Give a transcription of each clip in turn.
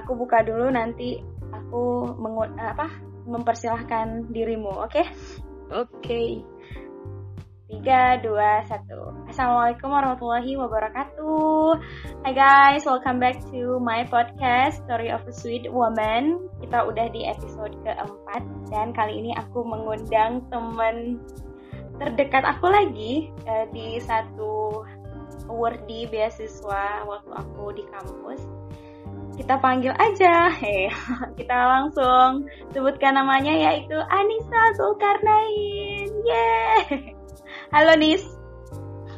aku buka dulu nanti aku mengu- apa mempersilahkan dirimu, oke? Oke. Tiga, dua, satu. Assalamualaikum warahmatullahi wabarakatuh. Hai guys, welcome back to my podcast Story of a Sweet Woman. Kita udah di episode keempat dan kali ini aku mengundang teman terdekat aku lagi uh, di satu awardee beasiswa waktu aku di kampus. Kita panggil aja, hey, kita langsung sebutkan namanya yaitu Anissa Zulkarnain. Yeay! Halo Nis.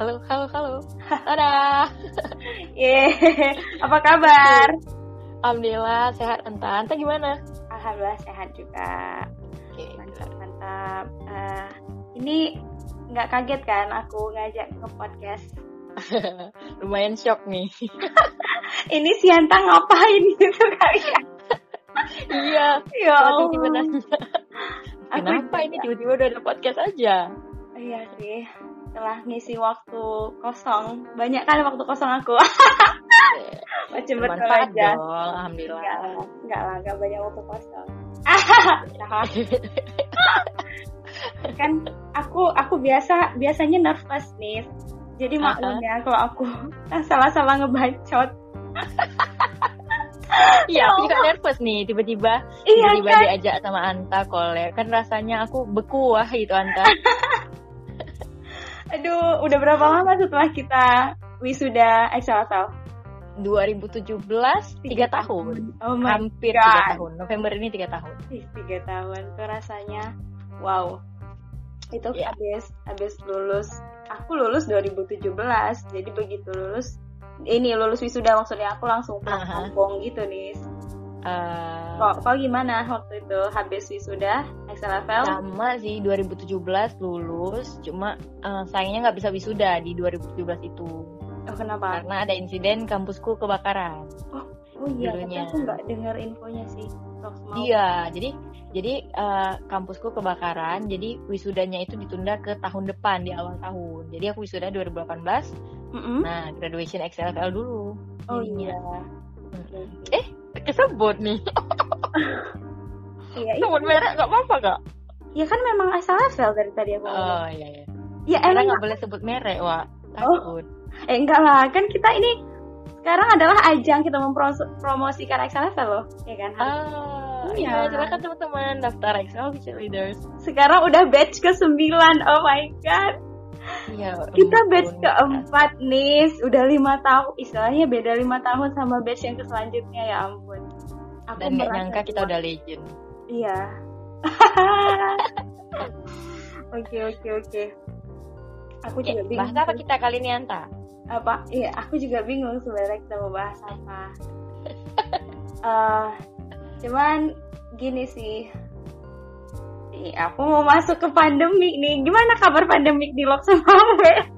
Halo, halo, halo. Dadah. Yeay, apa kabar? Alhamdulillah sehat Anta. Anta gimana? Alhamdulillah sehat juga. Mantap, mantap. Uh, ini nggak kaget kan aku ngajak ke podcast? Lumayan shock nih. ini Sianta ngapain gitu kalian? iya. Ya Allah. Kenapa ini tiba-tiba udah ada podcast aja? Iya sih. Setelah ngisi waktu kosong, banyak kan waktu kosong aku. Macam betul aja. dong, Alhamdulillah. Enggak lah, enggak lah, enggak banyak waktu kosong. Kan aku aku biasa biasanya nervous nih. Jadi maklum ya kalau aku salah-salah ngebacot. Iya, aku juga nervous nih tiba-tiba Iya tiba-tiba kan? diajak sama Anta collab. Kan rasanya aku bekuah gitu Anta. Aduh, udah berapa lama setelah kita wisuda XLSL? 2017 tiga tahun. Oh my Hampir tiga tahun. November ini tiga tahun. Tiga tahun tuh rasanya wow. Itu Iya. habis habis lulus. Aku lulus 2017. Jadi begitu lulus ini lulus wisuda maksudnya aku langsung pulang Aha. kampung gitu nih. Eh, Kok kok gimana waktu itu habis wisuda XLFL? sama sih 2017 lulus cuma eh, sayangnya nggak bisa wisuda di 2017 itu Oh kenapa? karena ada insiden kampusku kebakaran Oh iya, tapi dulunya. aku nggak dengar infonya sih. Mau. iya jadi jadi eh, kampusku kebakaran jadi wisudanya itu ditunda ke tahun depan di awal tahun jadi aku wisuda 2018 Mm-mm. nah graduation XLFL dulu Oh jadinya. iya. Mm-mm. eh kesebut nih Iya, iya. sebut merek nggak apa-apa kak Ya kan memang XLFL dari tadi aku. ngomong. oh iya iya ya emang nggak boleh sebut merek wah Oh. takut Eh enggak lah, kan kita ini sekarang adalah ajang kita mempromosikan XLFL loh, ya kan? Ah, Iya. iya, silakan teman-teman daftar Excel Leaders. Sekarang udah batch ke-9, oh my god. Iya. Kita batch keempat nih, udah lima tahun, istilahnya beda lima tahun sama batch yang ke selanjutnya ya ampun. Aku Dan merasa nyangka kita udah legend. Iya. Oke oke oke. Aku juga bingung. bahas apa kita kali ini Anta? apa iya aku juga bingung sebenarnya kita mau bahas apa Eh, cuman gini sih Ih, aku mau masuk ke pandemik nih gimana kabar pandemik di Loksemawe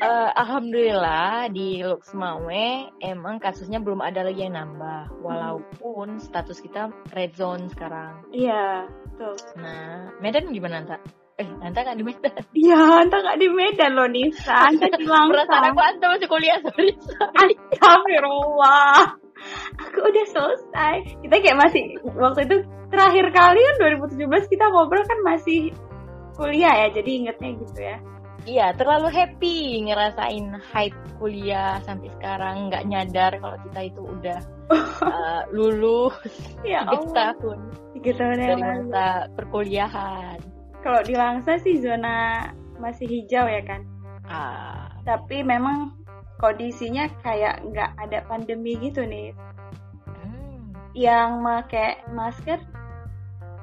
Eh, Alhamdulillah di Luxmawe emang kasusnya belum ada lagi yang nambah. Walaupun status kita red zone sekarang. iya tuh Nah, Medan gimana Anta? Eh, Anta nggak di Medan? iya anta nggak di Medan loh Nisa. Anta di Perasaan Langsang aku Anta masih kuliah, sorry. Astagfirullah aku udah selesai. Kita kayak masih waktu itu terakhir kali kan 2017 kita ngobrol kan masih kuliah ya jadi ingetnya gitu ya. Iya, terlalu happy ngerasain hype kuliah sampai sekarang nggak nyadar kalau kita itu udah uh, lulus ya tiga tahun. Tiga tahun yang dari lalu. masa perkuliahan. Kalau di Langsa sih zona masih hijau ya kan. Ah, tapi memang kondisinya kayak nggak ada pandemi gitu nih. Hmm, yang pakai masker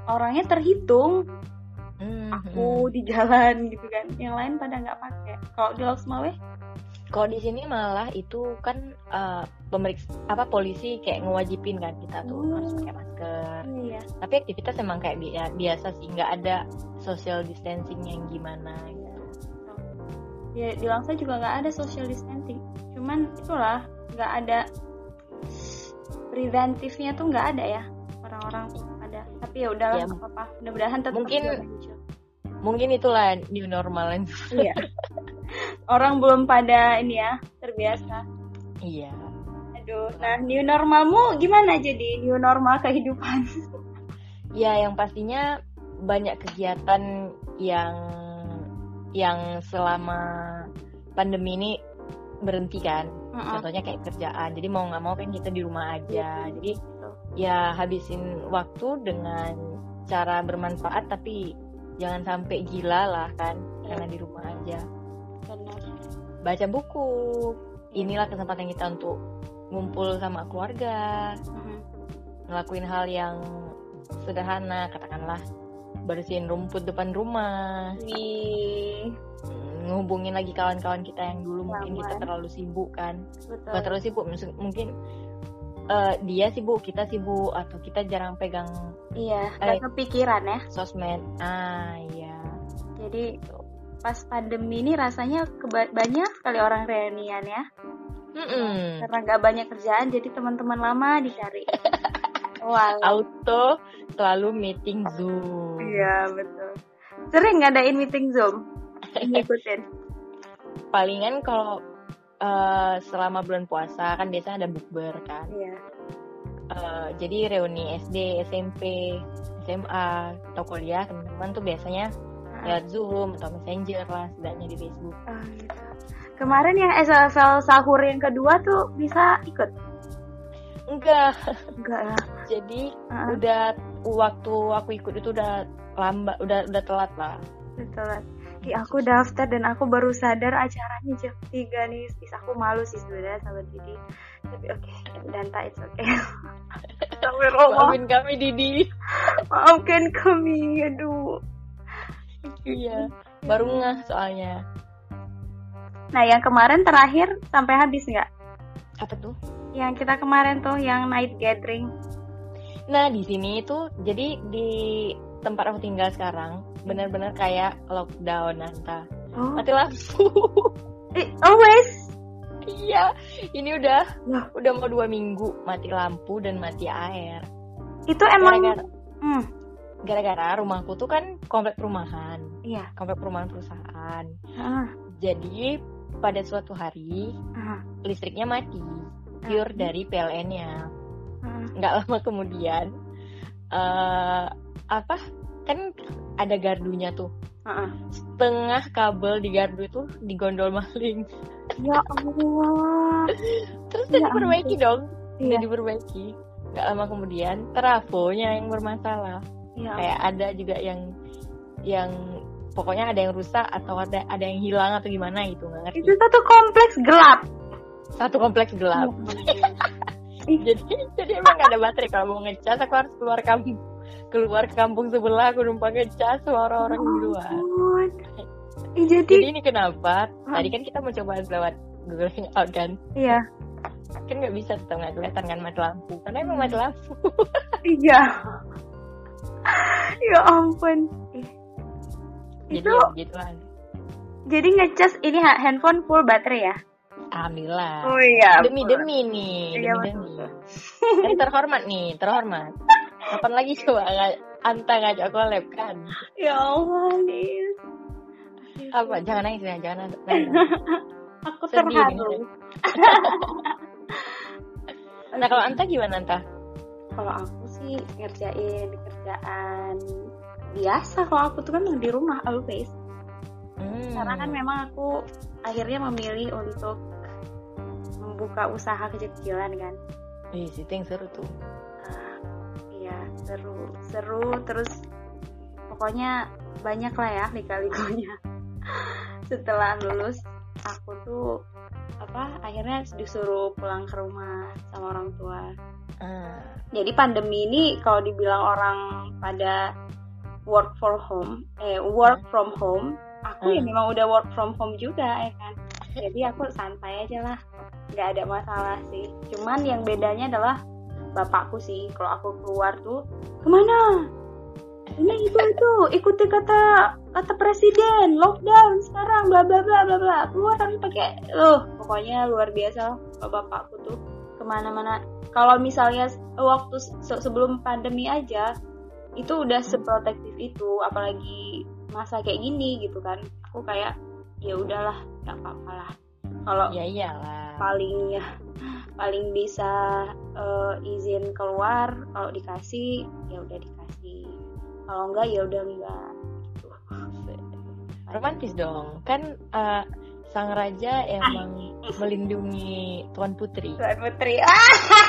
orangnya terhitung. Hmm, aku di jalan gitu kan. Yang lain pada nggak pakai. Kalau di Loksmawe Kalau di sini malah itu kan uh, pemeriksa apa polisi kayak ngewajibin kan kita tuh Oh. harus pakai masker. iya Tapi aktivitas emang kayak bi- biasa sih, nggak ada social distancing yang gimana gitu. ya di Langsa juga nggak ada social distancing cuman itulah nggak ada preventifnya tuh nggak ada ya orang-orang ada tapi ya udahlah Ya, apa-apa mudah-mudahan tetap mungkin-. Mungkin itulah new normal. iya orang belum pada ini ya terbiasa iya. Aduh, nah new normalmu gimana jadi new normal kehidupan? Ya, yang pastinya banyak kegiatan yang yang selama pandemi ini berhenti kan. Mm-mm. Contohnya kayak kerjaan. Jadi mau nggak mau kan kita di rumah aja. Iya, Jadi betul. ya habisin waktu dengan cara bermanfaat tapi jangan sampai gila lah kan karena di rumah aja. Baca buku. Inilah kesempatan kita untuk ngumpul sama keluarga, Mm-mm. ngelakuin hal yang sederhana katakanlah bersihin rumput depan rumah Wih, mm, ngehubungin lagi kawan-kawan kita yang dulu mungkin kita terlalu sibuk kan betul. bukan terlalu sibuk mungkin eh, dia sibuk kita sibuk atau kita jarang pegang Iya, Eh. kepikiran ya. sosmed ah iya Jadi pas pandemi ini rasanya banyak sekali orang reunian ya. Mm-mm. Karena gak banyak kerjaan, jadi teman-teman lama dicari. Wow. auto selalu meeting zoom Iya betul. Sering ngadain meeting zoom, ngikutin. palingan kalau eh, selama bulan puasa kan biasa ada bukber kan Iya. Eh, jadi reuni SD, SMP, SMA atau kuliah teman-teman tuh biasanya lewat Zoom atau Messenger lah setidaknya di Facebook. Oh, gitu. Kemarin yang SFL sahur yang kedua tuh bisa ikut? Enggak, Enggak ya. jadi Heeh, udah waktu aku ikut itu udah lambat, udah udah telat lah. betul. Di aku daftar dan aku baru sadar acaranya jam 3 nih. Is aku malu sih sebenarnya sama Didi. Tapi oke, dan tak it's okay. Maafin kami Didi. Maafkan kami. Aduh. Iya, baru ngeh soalnya. Nah, yang kemarin terakhir sampai habis nggak? Apa tuh? Yang kita kemarin tuh yang night gathering. Nah di sini itu jadi di tempat aku tinggal sekarang benar-benar kayak lockdown Nanta. Oh, Mati lampu. eh, always. iya, ini udah Loh. udah mau dua minggu mati lampu dan mati air. Itu emang Gara-gara hmm, gara-gara rumahku tuh kan komplek perumahan, iya. komplek perumahan perusahaan. Ah, Jadi pada suatu hari ah, listriknya mati pure ah, dari PLN-nya. ah. Nggak lama kemudian eh apa kan ada gardunya tuh. Ah, ah. Setengah kabel di gardu itu digondol maling. Ya Allah. Terus Ya diperbaiki dong. Udah Iya. diperbaiki. Nggak lama kemudian trafonya yang bermasalah. Ya. Kayak ada juga yang yang pokoknya ada yang rusak atau ada ada yang hilang atau gimana gitu nggak ngerti. Itu satu kompleks gelap. Satu kompleks gelap. Ih. jadi jadi emang nggak ada baterai kalau mau ngecas aku harus keluar kampung keluar ke kampung sebelah aku numpang ngecas sama orang-orang di luar. Ih, jadi, Jadi ini kenapa? Hmm. Tadi kan kita mencoba lewat Google Hangout kan, iya. kan nggak bisa tetap nggak kelihatan kan mati lampu, karena emang mati lampu. Iya. ya ampun. Jadi Itu jadi ngecas ini ha- handphone full baterai ya? Alhamdulillah. Oh iya. demi demi nih, Iya, demi demi. Kan terhormat nih, terhormat. Kapan lagi coba Anta ngajak collab kan? Ya Allah. Apa? Jangan nangis ya, jangan nangis. Aku Sedih terharu. Nah kalau Anta gimana Anta? Kalau aku sih ngerjain kerjaan biasa. Kalau aku tuh kan di rumah always. Hmm. Karena kan memang aku akhirnya memilih untuk membuka usaha kecil-kecilan kan. Ih, situ yang seru tuh. Iya seru, seru terus pokoknya banyak lah ya lika-likunya. Setelah lulus aku tuh apa akhirnya disuruh pulang ke rumah sama orang tua. Ah. Jadi pandemi ini kalau dibilang orang pada work for home, eh work from home, aku ya Hmm. memang udah work from home juga ya kan. Jadi aku santai aja lah, nggak ada masalah sih. Cuman yang bedanya adalah bapakku sih, kalau aku keluar tuh ke mana? Ini ibu itu ikuti kata kata presiden lockdown sekarang bla bla bla bla bla keluar harus pakai loh pokoknya luar biasa bapakku tuh ke mana-mana kalau misalnya waktu se- sebelum pandemi aja itu udah seprotektif itu apalagi masa kayak gini gitu kan. Aku kayak ya udahlah nggak apa-apa lah. Kalau Ya iyalah. paling ya paling bisa uh, izin keluar kalau dikasih ya udah dikasih. Kalau enggak ya udah enggak gitu. romantis dong. Kan uh, sang raja emang melindungi tuan putri. Tuan putri. ah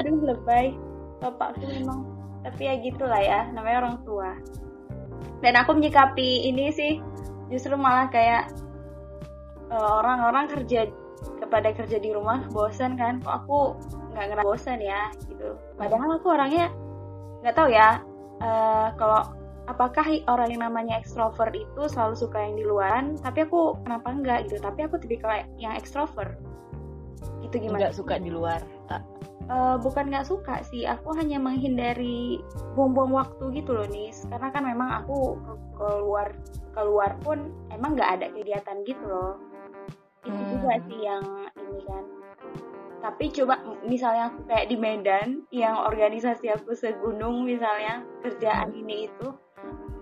aduh lebay. Bapakku memang tapi ya gitulah ya namanya orang tua. Dan aku menyikapi ini sih justru malah kayak eh, orang-orang uh, kerja kepada kerja di rumah bosan kan? Kok aku nggak ngerasa bosan ya gitu. Padahal aku orangnya nggak tahu ya uh, kalau apakah orang yang namanya ekstrovert itu selalu suka yang di luaran? Tapi aku kenapa enggak gitu? Tapi aku tipikal yang ekstrovert. Gitu gimana? Nggak suka di luar uh, bukan nggak suka sih aku hanya menghindari buang-buang waktu gitu loh nis karena kan memang aku keluar keluar pun emang nggak ada kegiatan gitu loh itu hmm. juga sih yang ini kan tapi coba misalnya aku kayak di Medan yang organisasi aku segunung misalnya kerjaan hmm. ini itu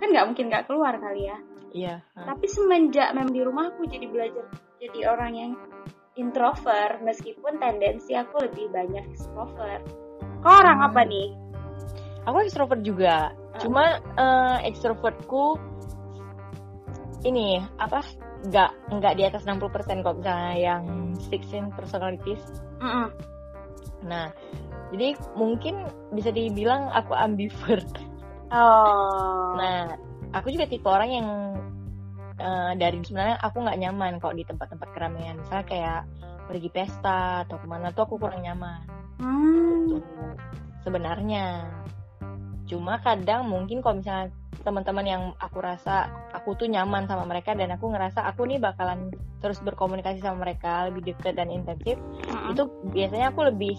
kan nggak mungkin nggak keluar kali ya iya hmm. tapi semenjak memang di rumah aku jadi belajar jadi orang yang introvert meskipun tendensi aku lebih banyak extrovert. Kau orang hmm. apa nih? Aku extrovert juga. Uh. Cuma uh, extrovertku ini apa? Enggak enggak di atas 60% kok misalnya yang 16 personalities. Mm -mm. Nah, jadi mungkin bisa dibilang aku ambivert. Oh. Nah, aku juga tipe orang yang uh, dari sebenarnya aku nggak nyaman kok di tempat-tempat keramaian misalnya kayak pergi pesta atau ke mana tuh aku kurang nyaman hmm. gitu. sebenarnya cuma kadang mungkin kalau misalnya teman-teman yang aku rasa aku tuh nyaman sama mereka dan aku ngerasa aku nih bakalan terus berkomunikasi sama mereka lebih dekat dan intensif uh-huh. itu biasanya aku lebih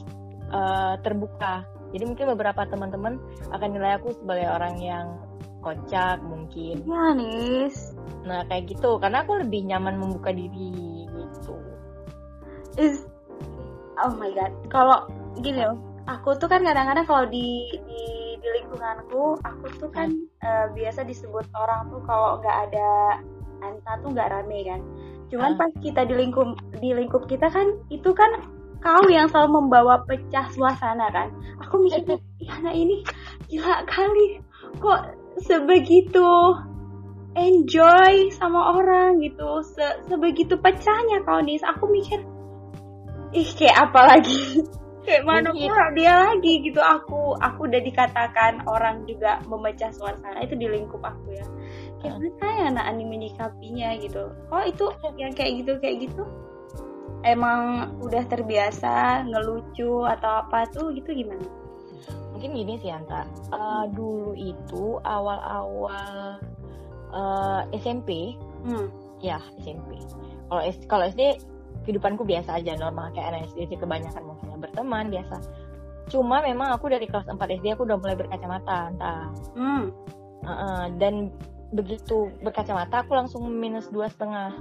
uh, terbuka jadi mungkin beberapa teman-teman akan nilai aku sebagai orang yang kocak mungkin. Manis nah kayak gitu. Karena aku lebih nyaman membuka diri gitu. Is oh my god. Kalau gini loh. Aku tuh kan kadang-kadang kalau di, di di lingkunganku aku tuh kan uh, biasa disebut orang tuh kalau nggak ada anta tuh nggak rame kan. Cuman uh. pas kita di lingkup di lingkup kita kan itu kan kau yang selalu membawa pecah suasana kan. Aku mikir ya anak ini gila kali. Kok sebegitu enjoy sama orang gitu. Se sebegitu pecahnya kau nih aku mikir ih kayak apa lagi? Kayak mana pula dia lagi gitu. Aku aku udah dikatakan orang juga memecah suasana itu di lingkup aku ya. Kayak mana ya anak anime menyikapinya gitu. Kok itu yang kayak gitu kayak gitu? Emang udah terbiasa ngelucu atau apa tuh gitu gimana mungkin gini sih Anta. Uh, dulu itu awal-awal uh, eh, SMP hmm. ya SMP kalau kalau SD kehidupanku biasa aja normal kayak anak SD kebanyakan mungkin berteman biasa. Cuma memang aku dari kelas 4 SD aku udah mulai berkacamata entah hmm. uh, uh, dan begitu berkacamata aku langsung minus dua setengah.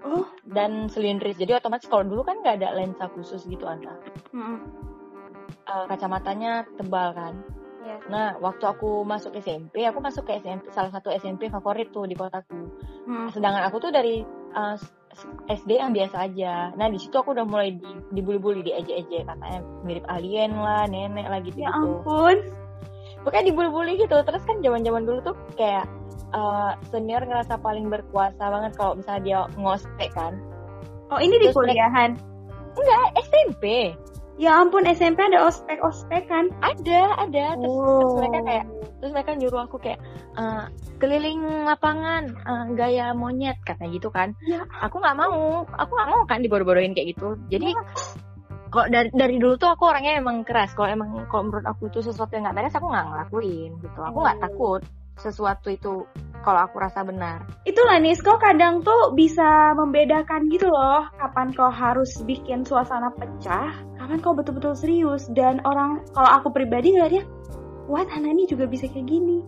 Oh. Dan silindris jadi otomatis kalau dulu kan nggak ada lensa khusus gitu anta. Hmm uh, kacamatanya tebal kan. Yeah. Nah, waktu aku masuk SMP, aku masuk ke SMP salah satu SMP favorit tuh di kotaku. Hmm. Sedangkan aku tuh dari uh, eh, SD yang biasa aja. Nah, di situ aku udah mulai di, dibully-bully, diejek-ejek katanya mirip alien lah, nenek lah gitu. Ya ampun. Pokoknya dibully-bully gitu. Terus kan zaman-zaman dulu tuh kayak uh, senior ngerasa paling berkuasa banget kalau misalnya dia ngospek kan. Oh, ini Terus di kuliahan? Enggak, SMP. Ya ampun SMP ada ospek ospek kan? Ada ada. Terus, oh. terus mereka kayak terus mereka nyuruh aku kayak uh, keliling lapangan uh, gaya monyet katanya gitu kan. Ya. Aku nggak mau, aku nggak mau kan dibodoh-bodohin kayak gitu. Jadi ya. kok dari dari dulu tuh aku orangnya emang keras. Kalau emang kalau menurut aku itu sesuatu yang nggak beres aku nggak ngelakuin gitu. Aku nggak hmm. takut sesuatu itu kalau aku rasa benar. Itulah nih, kau kadang tuh bisa membedakan gitu loh, kapan kau harus bikin suasana pecah, kapan kau betul-betul serius. Dan orang, kalau aku pribadi ngeliatnya, what Hanani juga bisa kayak gini.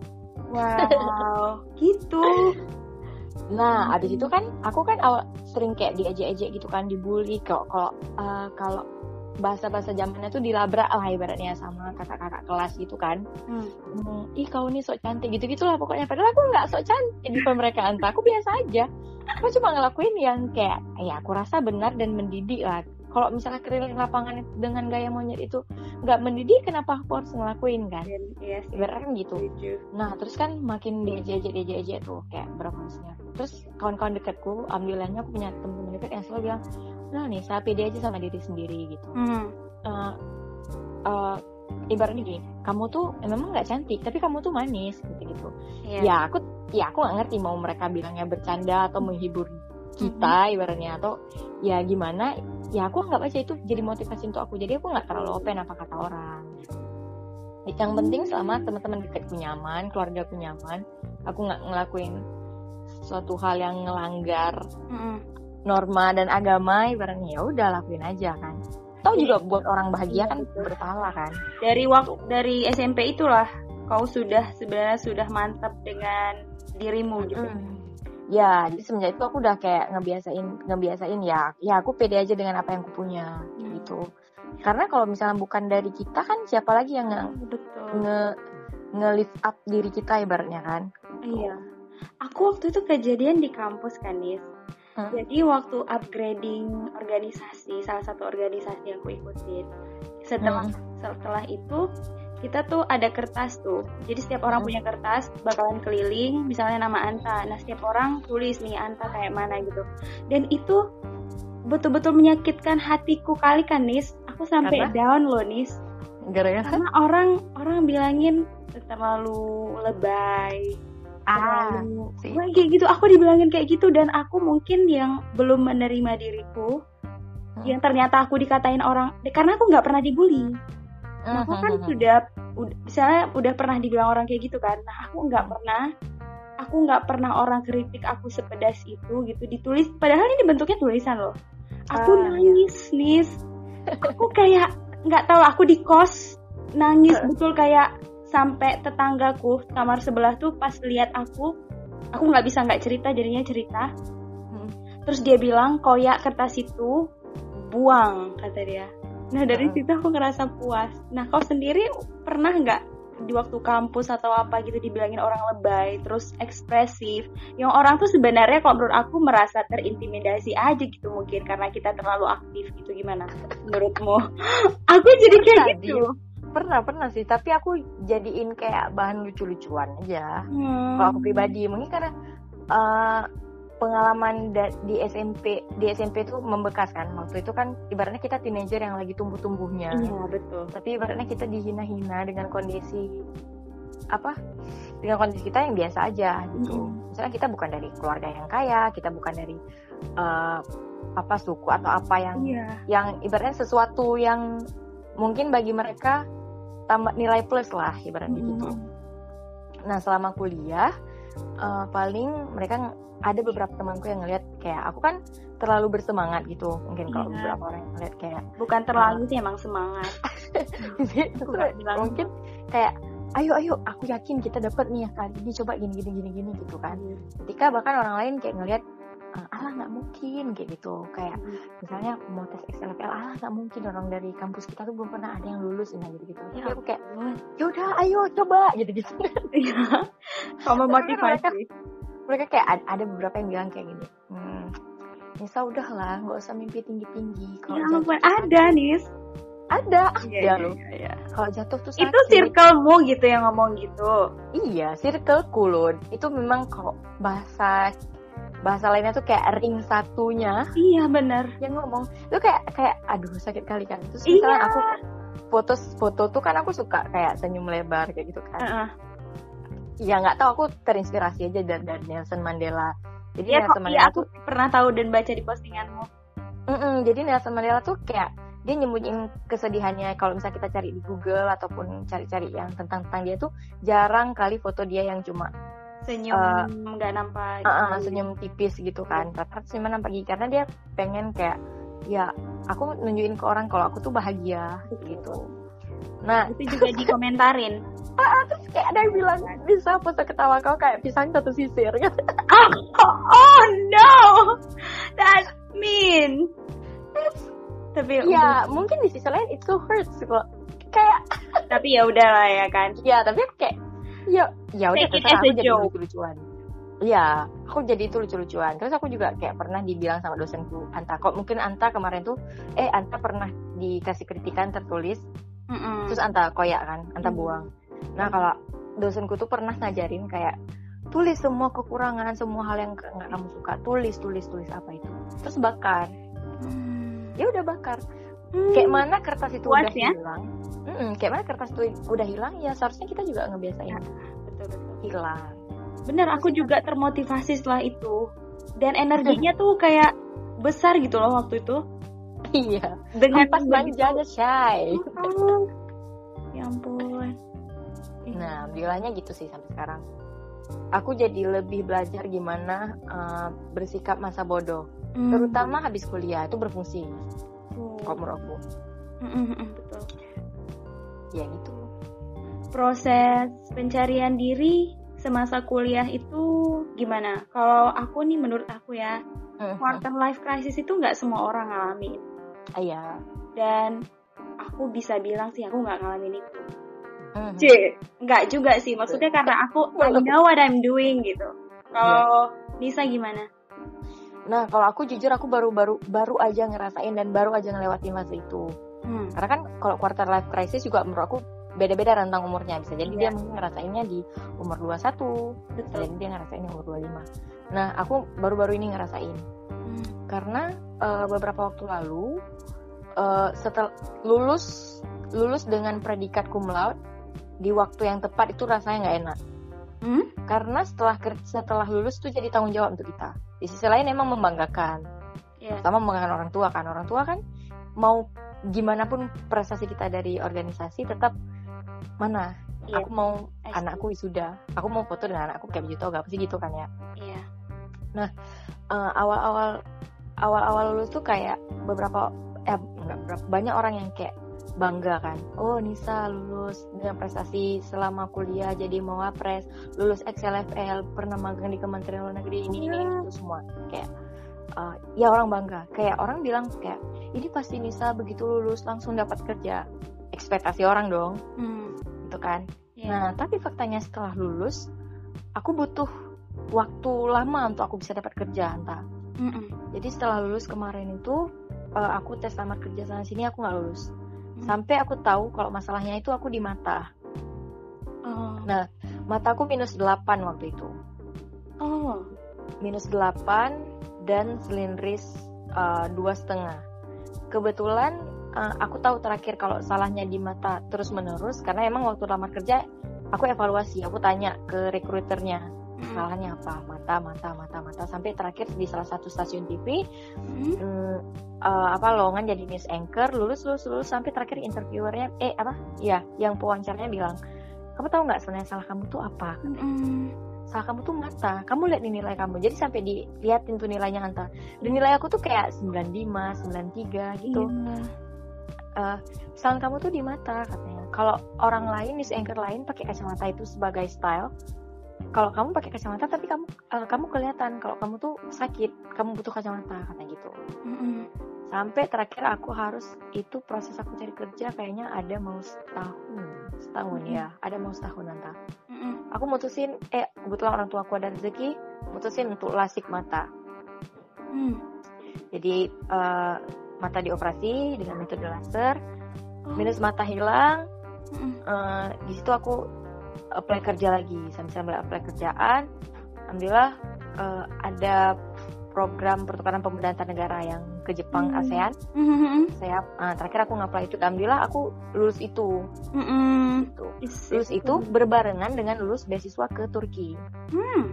Wow, gitu. Nah, abis itu kan aku kan awal sering kayak diejek-ejek gitu kan, dibully kalau kalau uh, kalau bahasa-bahasa zamannya tuh dilabrak lah ibaratnya sama kakak-kakak kelas gitu kan hmm. Hmm, ih kau nih sok cantik gitu gitulah pokoknya padahal aku nggak sok cantik di mereka entah aku biasa aja aku cuma ngelakuin yang kayak ya aku rasa benar dan mendidik lah kalau misalnya keliling lapangan dengan gaya monyet itu nggak mendidik kenapa aku harus ngelakuin kan? Iya yes, kan gitu. Nah terus kan makin diajak diajak diajak tuh kayak berapa maksudnya terus kawan-kawan dekatku alhamdulillahnya aku punya teman-teman dekat yang selalu bilang nah nih saya pede aja sama diri sendiri gitu. Mm. uh, uh, ibaratnya gini kamu tuh eh, memang nggak cantik tapi kamu tuh manis gitu gitu yeah. ya aku ya aku nggak ngerti mau mereka bilangnya bercanda atau menghibur kita mm-hmm. ibaratnya atau ya gimana ya aku nggak baca itu jadi motivasi untuk aku jadi aku nggak terlalu open apa kata orang yang penting selama teman-teman dekatku nyaman keluarga aku nyaman aku nggak ngelakuin suatu hal yang ngelanggar mm-hmm. norma dan agama ibaratnya ya udah lakuin aja kan Tahu juga buat orang bahagia kan berpahala kan. Dari waktu dari SMP itulah kau sudah sebenarnya sudah mantap dengan dirimu gitu. Mm. Ya, jadi semenjak itu aku udah kayak ngebiasain ngebiasain ya, ya aku pede aja dengan apa yang aku punya mm. gitu. Karena kalau misalnya bukan dari kita kan siapa lagi yang nge, nge nge lift up diri kita ibaratnya kan. Iya. Aku waktu itu kejadian di kampus kan, Nis Hmm. Jadi waktu upgrading organisasi, salah satu organisasi yang aku ikutin, setelah hmm. setelah itu kita tuh ada kertas tuh. Jadi setiap orang hmm. punya kertas, bakalan keliling, misalnya nama Anta. Nah setiap orang tulis nih Anta kayak mana gitu. Dan itu betul-betul menyakitkan hatiku kali kan Nis. Aku sampai Karena? down loh Nis. Gara-gara Karena orang orang bilangin terlalu lebay ah sih. kayak gitu aku dibilangin kayak gitu dan aku mungkin yang belum menerima diriku hmm. yang ternyata aku dikatain orang karena aku nggak pernah dibully nah, aku kan sudah misalnya udah pernah dibilang orang kayak gitu kan nah aku nggak pernah aku nggak pernah orang kritik aku sepedas itu gitu ditulis padahal ini bentuknya tulisan loh. Aku uh, nangis ya. nis. Aku kayak nggak tahu aku di kos nangis betul kayak sampai tetanggaku kamar sebelah tuh pas lihat aku aku nggak bisa nggak cerita jadinya cerita. Hmm. terus dia bilang koyak kertas itu buang kata dia nah dari situ aku ngerasa puas. Nah kau sendiri pernah nggak di waktu kampus atau apa gitu dibilangin orang lebay terus ekspresif? Yang orang tuh sebenarnya kalau menurut aku merasa terintimidasi aja gitu mungkin karena kita terlalu aktif gitu. Gimana menurutmu? Aku jadi kayak gitu. Pernah pernah sih. Tapi aku jadiin kayak bahan lucu-lucuan aja. Hmm. kalau aku pribadi mungkin karena uh, pengalaman di SMP di SMP itu membekas kan waktu itu kan ibaratnya kita teenager yang lagi tumbuh-tumbuhnya iya betul tapi ibaratnya kita dihina-hina dengan kondisi apa dengan kondisi kita yang biasa aja gitu hmm. misalnya kita bukan dari keluarga yang kaya kita bukan dari uh, apa suku atau apa yang yeah. yang ibaratnya sesuatu yang mungkin bagi mereka tambah nilai plus lah ibaratnya mm -hmm. gitu. Nah selama kuliah uh, paling mereka ada beberapa temanku yang ngeliat kayak aku kan terlalu bersemangat gitu. Mungkin kalau yeah. beberapa orang yang ngeliat kayak bukan terlalu uh, sih emang semangat. Mungkin kayak ayo ayo aku yakin kita dapat nih ya kali ini coba gini gini gini gini gitu kan. Iya. ketika bahkan orang lain kayak ngeliat uh, alah nggak mungkin kayak gitu. Kayak misalnya mau tes XLPL alah nggak mungkin orang dari kampus kita tuh belum pernah ada yang lulus nah gitu gitu ya aku kayak yaudah ayo coba gitu gitu iya. Sama motivasi mereka, mereka kayak ada, beberapa yang bilang kayak gini hmm, Nisa udah lah nggak usah mimpi tinggi tinggi kalau ya, ampun ada Nis. Ada iya, ya, iya, iya. kalau jatuh tuh sakit. itu circlemu gitu yang ngomong gitu. Iya circleku loh. Itu memang kalau bahasa bahasa lainnya tuh kayak ring satunya. Iya benar yang ngomong itu kayak kayak aduh sakit kali kan. Terus misalnya iya. aku foto foto tuh kan aku suka kayak senyum lebar kayak gitu kan. Uh -uh. ya nggak tahu aku terinspirasi aja dari, dari Nelson Mandela. Jadi ya, Nelson Mandela iya, aku tuh pernah tahu dan baca di postinganmu. Mm -mm, jadi Nelson Mandela tuh kayak dia nyembunyiin kesedihannya kalau misalnya kita cari di Google ataupun cari-cari yang tentang tentang dia tuh jarang kali foto dia yang cuma senyum eh, nggak uh, nampak uh, uh, senyum tipis gitu kan. Rata senyum nampak gigi karena dia pengen kayak ya aku nunjukin ke orang kalau aku tuh bahagia gitu. Nah itu juga dikomentarin. Ah, terus kayak ada yang bilang bisa foto ketawa kau kayak pisang satu sisir. Oh, oh, oh no. That mean. Tapi ya mungkin di sisi lain itu hurts kok. Kayak tapi ya udahlah ya kan. Ya tapi kayak ya ya udah terserah aku jadi lucu-lucuan. Iya aku jadi itu lucu-lucuan. Terus aku juga kayak pernah dibilang sama dosenku Anta. Kok mungkin Anta kemarin tuh eh Anta pernah dikasih kritikan tertulis. Mm -mm. terus Anta koyak kan Anta mm. buang. Nah kalau dosenku tuh pernah ngajarin kayak tulis semua kekurangan semua hal yang nggak kamu suka. Tulis tulis tulis apa itu. Terus bakar. Mm. ya udah bakar mm. kayak mana kertas itu What, udah ya? hilang? Mm -mm, kayak mana kertas itu udah hilang ya seharusnya kita juga ngebiasain. Ya, betul betul. Hilang. Bener aku juga termotivasi setelah itu. Dan energinya tuh kayak besar gitu loh waktu itu. Iya. Dengan pas manjanya shy oh, ya ampun. Nah bilangnya gitu sih sampai sekarang. Aku jadi lebih belajar gimana uh, bersikap masa bodoh. Mm. terutama habis kuliah itu berfungsi menurut aku mm betul ya gitu proses pencarian diri semasa kuliah itu gimana? Kalau aku nih menurut aku ya, uh-huh. quarter life crisis itu nggak semua orang ngalamin. Iya. Dan aku bisa bilang sih aku nggak ngalamin itu. C, nggak juga sih. Maksudnya karena aku I know what I'm doing gitu. Kalau yeah. Nisa gimana? Nah, kalau aku jujur aku baru-baru baru aja ngerasain dan baru aja ngelewatin masa itu. Hmm. Karena kan kalau quarter life crisis juga menurut aku beda-beda rentang umurnya bisa jadi yeah. dia mungkin ngerasainnya di umur 21 bisa jadi dia ngerasain umur 25 nah aku baru-baru ini ngerasain hmm. karena uh, beberapa waktu lalu uh, setelah lulus lulus dengan predikat cum laude di waktu yang tepat itu rasanya nggak enak hmm? karena setelah setelah lulus tuh jadi tanggung jawab untuk kita di sisi lain emang membanggakan. Yeah. pertama membanggakan orang tua kan. Orang tua kan mau gimana pun prestasi kita dari organisasi tetap mana? Yeah. aku mau anakku wisuda. Aku mau foto dengan anakku kayak begitu. Gak pasti gitu kan ya? Iya. Yeah. nah uh, awal-awal awal-awal lulus tuh kayak beberapa eh enggak banyak orang yang kayak bangga kan? Oh Nisa lulus dengan prestasi selama kuliah jadi mau apres lulus XLFL pernah magang di Kementerian Luar Negeri ini ini, ini itu semua. Kayak uh, ya orang bangga. Kayak orang bilang kayak ini pasti Nisa begitu lulus langsung dapat kerja. Ekspektasi orang dong. Hmm. gitu kan? Yeah. nah tapi faktanya setelah lulus aku butuh waktu lama untuk aku bisa dapat kerja entah. Mm -mm. jadi setelah lulus kemarin itu uh, aku tes lamar kerja sana sini aku nggak lulus mm. sampai aku tahu kalau masalahnya itu aku di mata. Oh. nah mataku minus 8 waktu itu. Oh. Minus 8 dan silindris eh, dua setengah. Kebetulan uh, aku tahu terakhir kalau salahnya di mata terus menerus karena emang waktu lamar kerja aku evaluasi aku tanya ke rekruternya salahnya apa? Mata mata mata mata. Sampai terakhir di salah satu stasiun TV hmm. uh, apa lowongan jadi news anchor lulus lulus lulus sampai terakhir interviewernya eh apa? Ya yang pewawancaranya bilang kamu tahu nggak sebenarnya salah kamu tuh apa? Hmm. salah kamu tuh mata. Kamu lihat nilai kamu. Jadi sampai dilihatin tuh nilainya antar dan nilai aku tuh kayak 95 93 gitu. Iya. Uh, sound kamu tuh di mata katanya. Kalau orang lain news anchor lain pakai kacamata itu sebagai style kalau kamu pakai kacamata tapi kamu uh, kamu kelihatan kalau kamu tuh sakit kamu butuh kacamata katanya gitu mm-hmm. sampai terakhir aku harus itu proses aku cari kerja kayaknya ada mau setahun setahun mm-hmm. ya ada mau setahun nanti mm-hmm. aku mutusin eh kebetulan orang tua aku ada rezeki mutusin untuk lasik mata mm. jadi uh, mata dioperasi dengan metode laser oh. minus mata hilang uh, di situ aku apply kerja lagi sambil sambil apply kerjaan alhamdulillah uh, ada program pertukaran pemuda antar negara yang ke Jepang mm. ASEAN. Mm-hmm. Saya uh, terakhir aku ngapply itu alhamdulillah aku lulus itu. Mm-hmm. Gitu. Lulus itu berbarengan dengan lulus beasiswa ke Turki. Mm.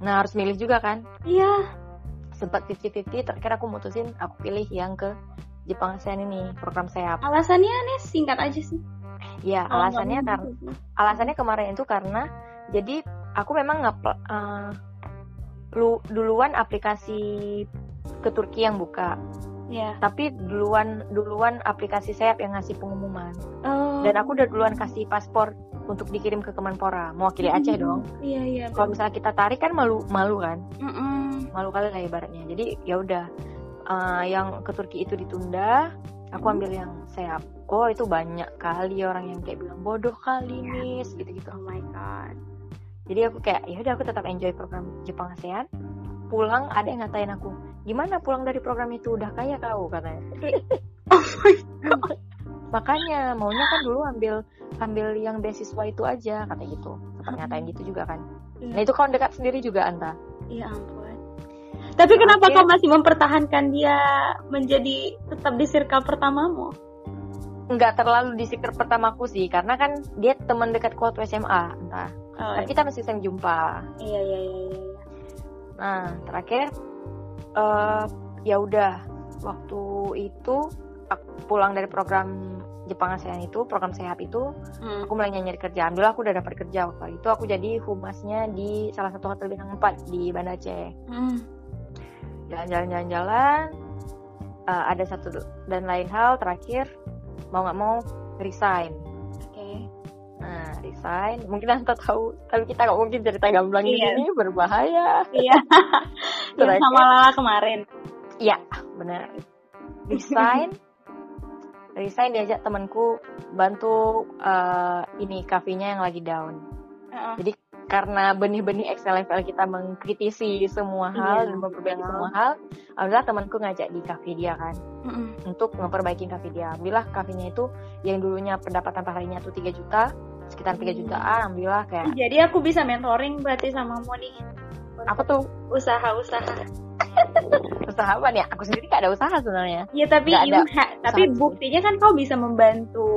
Nah, harus milih juga kan? Iya sempat 50-50 terakhir aku mutusin aku pilih yang ke Jepang ASEAN ini program saya alasannya nih singkat aja sih ya oh, alasannya karena alasannya kemarin itu karena jadi aku memang nggak uh, lu duluan aplikasi ke Turki yang buka Ya. Tapi duluan duluan aplikasi sayap yang ngasih pengumuman. Oh. Dan aku udah duluan kasih paspor untuk dikirim ke Kemenpora, mewakili Aceh mm -hmm. dong. Iya iya. Kalau misalnya kita tarik kan malu malu kan. Mm -mm. Malu kali lah ibaratnya. Jadi ya udah uh, yang ke Turki itu ditunda, aku ambil yang sayap. Oh itu banyak kali orang yang kayak bilang bodoh kali nih, gitu gitu. Oh my god. jadi aku kayak ya udah aku tetap enjoy program Jepang ASEAN. Pulang ada yang ngatain aku gimana pulang dari program itu? Udah kaya kau katanya. Oh my God. makanya maunya kan dulu ambil ambil yang beasiswa itu aja kata gitu. Sempat ngatain gitu juga kan. Iya. nah itu kau dekat sendiri juga anta. Iya ampun. Tapi kenapa kau masih mempertahankan dia menjadi tetap di circle pertamamu nggak terlalu di circle pertamaku sih karena kan dia teman dekat waktu SMA entah oh, tapi iya. kita masih sering jumpa iya iya iya, iya. nah terakhir uh, ya udah waktu itu aku pulang dari program Jepang ASEAN itu program sehat itu hmm. aku mulai nyari kerja Alhamdulillah aku udah dapat kerja waktu itu aku jadi humasnya di salah satu hotel bintang 4 di Banda Aceh hmm. jalan-jalan jalan-jalan uh, ada satu dan lain hal terakhir mau nggak mau resign oke okay. nah resign mungkin anda tahu tapi kita nggak mungkin cerita gamblang iya. ini berbahaya iya yang sama Lala kemarin iya benar resign resign diajak temanku bantu uh, ini kafenya yang lagi down. Uh-uh. Jadi karena benih-benih Excel level kita mengkritisi semua hal yeah. dan memperbaiki yeah. semua hal, alhamdulillah temanku ngajak di kafe dia kan uh-uh. untuk memperbaiki kafe dia. Alhamdulillah kafenya itu yang dulunya pendapatan per harinya tuh 3 juta, sekitar 3 hmm. jutaan, alhamdulillah kayak. Jadi aku bisa mentoring berarti sama Moni. Apa tuh? Usaha-usaha usaha apa nih? Aku sendiri gak ada usaha sebenarnya. Iya tapi ada tapi buktinya kan kau bisa membantu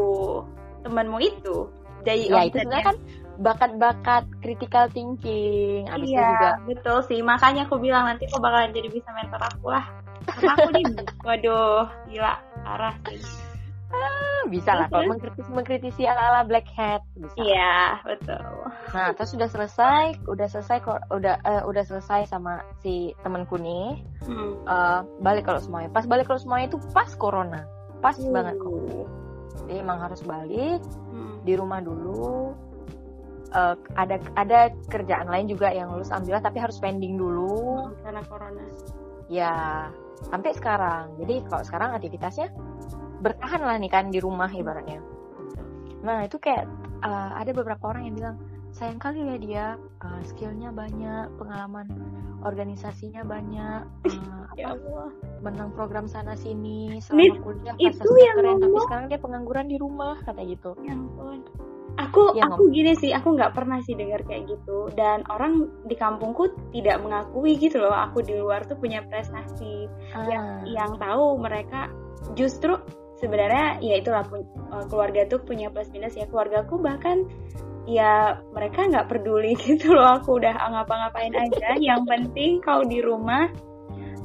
temanmu itu. Jadi ya itu sebenarnya kan bakat-bakat critical thinking. Abis iya juga. betul sih. Makanya aku bilang nanti kau bakalan jadi bisa mentor aku lah. Karena aku nih, waduh, gila, parah sih ah, bisa lah kalau mengkritisi mengkritisi ala ala black hat bisa iya betul nah terus sudah selesai udah selesai kok udah uh, udah selesai sama si temanku nih hmm. uh, balik kalau semuanya pas balik kalau semuanya itu pas corona pas hmm. banget kok jadi emang harus balik hmm. di rumah dulu uh, ada ada kerjaan lain juga yang lulus alhamdulillah tapi harus pending dulu. Hmm, karena corona. Ya sampai sekarang. Jadi kalau sekarang aktivitasnya bertahan lah nih kan di rumah ibaratnya. Nah itu kayak uh, ada beberapa orang yang bilang sayang kali ya dia uh, skillnya banyak pengalaman organisasinya banyak uh, ya Allah. menang program sana sini selama kuliah itu yang keren ngomong. tapi sekarang dia pengangguran di rumah kata gitu. Ya ampun aku ya, aku ngomong. gini sih aku nggak pernah sih dengar kayak gitu. Dan orang di kampungku tidak mengakui gitu loh aku di luar tuh punya prestasi. Ah. yang yang tahu mereka justru sebenarnya ya itulah uh, keluarga tuh punya plus minus ya. Keluargaku bahkan ya mereka nggak peduli gitu loh aku udah ngapa-ngapain aja. Yang penting kau di rumah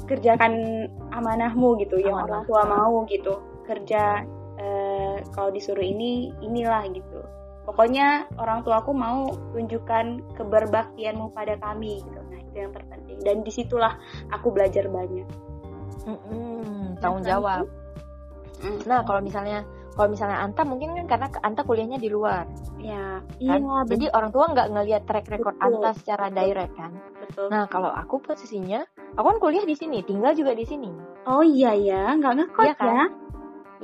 kerjakan amanahmu gitu yang orang tua mau gitu. Kerja uh, kalau disuruh ini inilah gitu pokoknya orang tua aku mau tunjukkan keberbaktianmu pada kami gitu nah itu yang terpenting dan di situlah aku belajar banyak mm -mm, tanggung jawab Nah, kalau misalnya kalau misalnya Anta mungkin kan karena Anta kuliahnya di luar. Ya, kan? iya. Jadi orang tua nggak ngelihat track record Betul. Anta secara direct kan. Betul. Nah, kalau aku posisinya, aku kan kuliah di sini, tinggal juga di sini. Oh iya ya, nggak ngekos iya, kan? ya?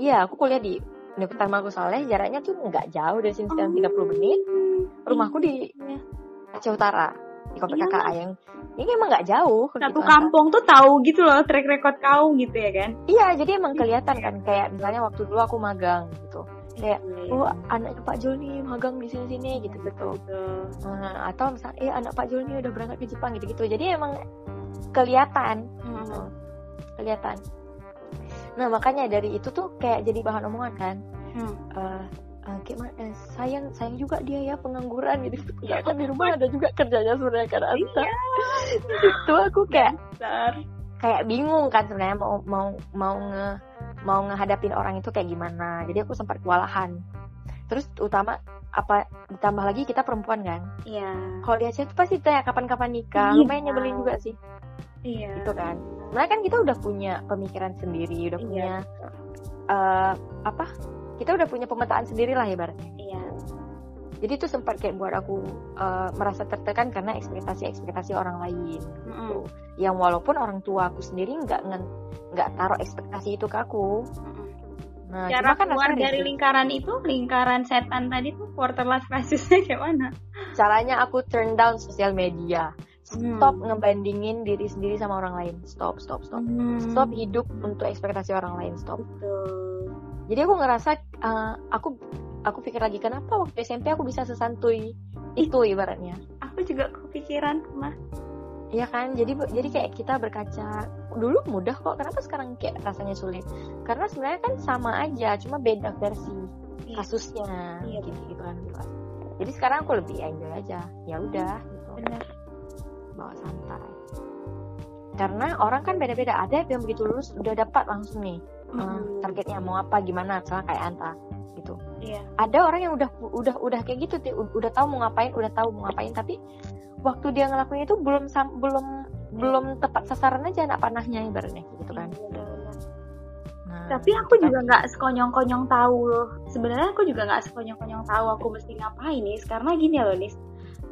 Iya, aku kuliah di Universitas Markus Saleh, jaraknya tuh nggak jauh dari sini sekitar oh. 30 menit. Rumahku di iya. Aceh Utara di komplek iya. kakak yang ini emang nggak jauh satu gitu, kampung tuh tahu gitu loh track record kau gitu ya kan iya jadi emang kelihatan kan kayak misalnya waktu dulu aku magang gitu kayak iya, oh anaknya Pak Jul nih magang di sini sini gitu gitu nah, atau misalnya eh anak Pak Jul nih udah berangkat ke Jepang gitu gitu jadi emang kelihatan hmm. kelihatan nah makanya dari itu tuh kayak jadi bahan omongan kan. Hmm. uh, uh, gimana eh, sayang sayang juga dia ya pengangguran gitu. Ya kan di rumah ada juga kerjanya sebenarnya kan Anta iya. itu aku kayak Besar. kayak bingung kan sebenarnya mau mau mau nge mau ngehadapin orang itu kayak gimana. Jadi aku sempat kewalahan. Terus utama apa ditambah lagi kita perempuan kan? Iya. Kalau di Aceh itu pasti tanya kapan-kapan nikah. Iya. lumayan nyebelin juga sih iya itu kan nah kan kita udah punya pemikiran sendiri udah iya. punya uh, apa kita udah punya pemetaan sendiri lah ibaratnya. Iya. Jadi itu sempat kayak buat aku uh, merasa tertekan karena ekspektasi-ekspektasi orang lain. Mm gitu. Yang walaupun orang tua aku sendiri nggak nggak taruh ekspektasi itu ke aku. Nah, Cara kan keluar dari itu. lingkaran itu, lingkaran setan tadi tuh quarter life crisisnya kayak mana? caranya aku turn down sosial media stop hmm. ngebandingin diri sendiri sama orang lain stop stop stop hmm. stop hidup untuk ekspektasi orang lain stop Betul. jadi aku ngerasa uh, aku aku pikir lagi kenapa waktu SMP aku bisa sesantui itu ibaratnya aku juga kepikiran mah Iya kan, jadi jadi kayak kita berkaca dulu mudah kok, kenapa sekarang kayak rasanya sulit? Karena sebenarnya kan sama aja, cuma beda versi iya. kasusnya, iya. gitu gitu kan. Jadi sekarang aku lebih enjoy aja, ya udah gitu. Benar. Bawa santai. Karena orang kan beda-beda, ada yang begitu lulus udah dapat langsung nih mm. targetnya mau apa gimana, misalnya kayak Anta gitu. Iya. Ada orang yang udah udah udah kayak gitu, udah tahu mau ngapain, udah tahu mau ngapain, tapi waktu dia ngelakuin itu belum belum belum tepat sasaran aja anak panahnya ibaratnya gitu kan. Iya, nah, tapi aku juga nggak sekonyong-konyong tahu loh. Sebenarnya aku juga nggak sekonyong-konyong tahu aku mesti ngapain nih karena gini loh nis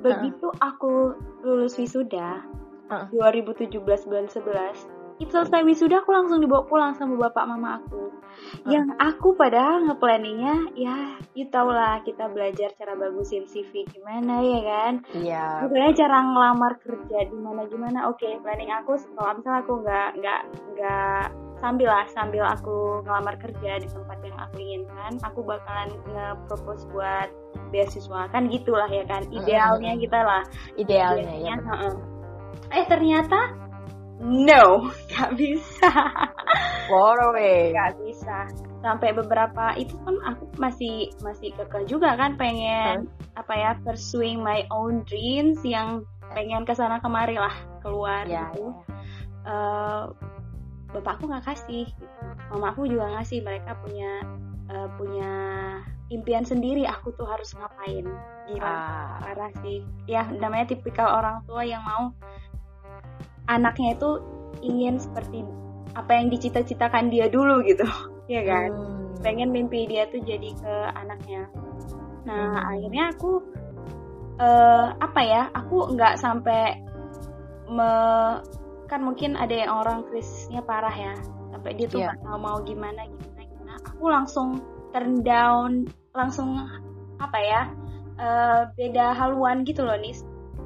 begitu aku lulus wisuda uh. 2017 bulan 11 itu selesai wisuda aku langsung dibawa pulang sama bapak mama aku. Hmm. yang aku padahal ngeplanningnya ya you tau lah kita belajar cara bagusin CV gimana ya kan? Iya. Pokoknya cara ngelamar kerja di mana gimana. Oke okay, planning aku kalau misalnya aku nggak nggak nggak sambil lah sambil aku ngelamar kerja di tempat yang aku inginkan aku bakalan nge-propose buat beasiswa. Kan gitulah ya kan? Idealnya kita lah. Idealnya, idealnya ya eh ternyata no nggak bisa away nggak bisa sampai beberapa itu kan aku masih masih kekeh juga kan pengen hmm. apa ya pursuing my own dreams yang pengen ke sana kemari lah keluar yeah, gitu yeah. Uh, bapakku nggak kasih gitu. mama aku juga ngasih mereka punya uh, punya impian sendiri aku tuh harus ngapain gila ah. parah sih ya namanya tipikal orang tua yang mau anaknya itu ingin seperti apa yang dicita-citakan dia dulu gitu ya kan hmm. pengen mimpi dia tuh jadi ke anaknya nah hmm. akhirnya aku uh, apa ya aku nggak sampai me kan mungkin ada yang orang krisisnya parah ya sampai dia tuh iya. nggak yeah. tahu mau gimana gimana gimana aku langsung turn down langsung apa ya uh, beda haluan gitu loh nis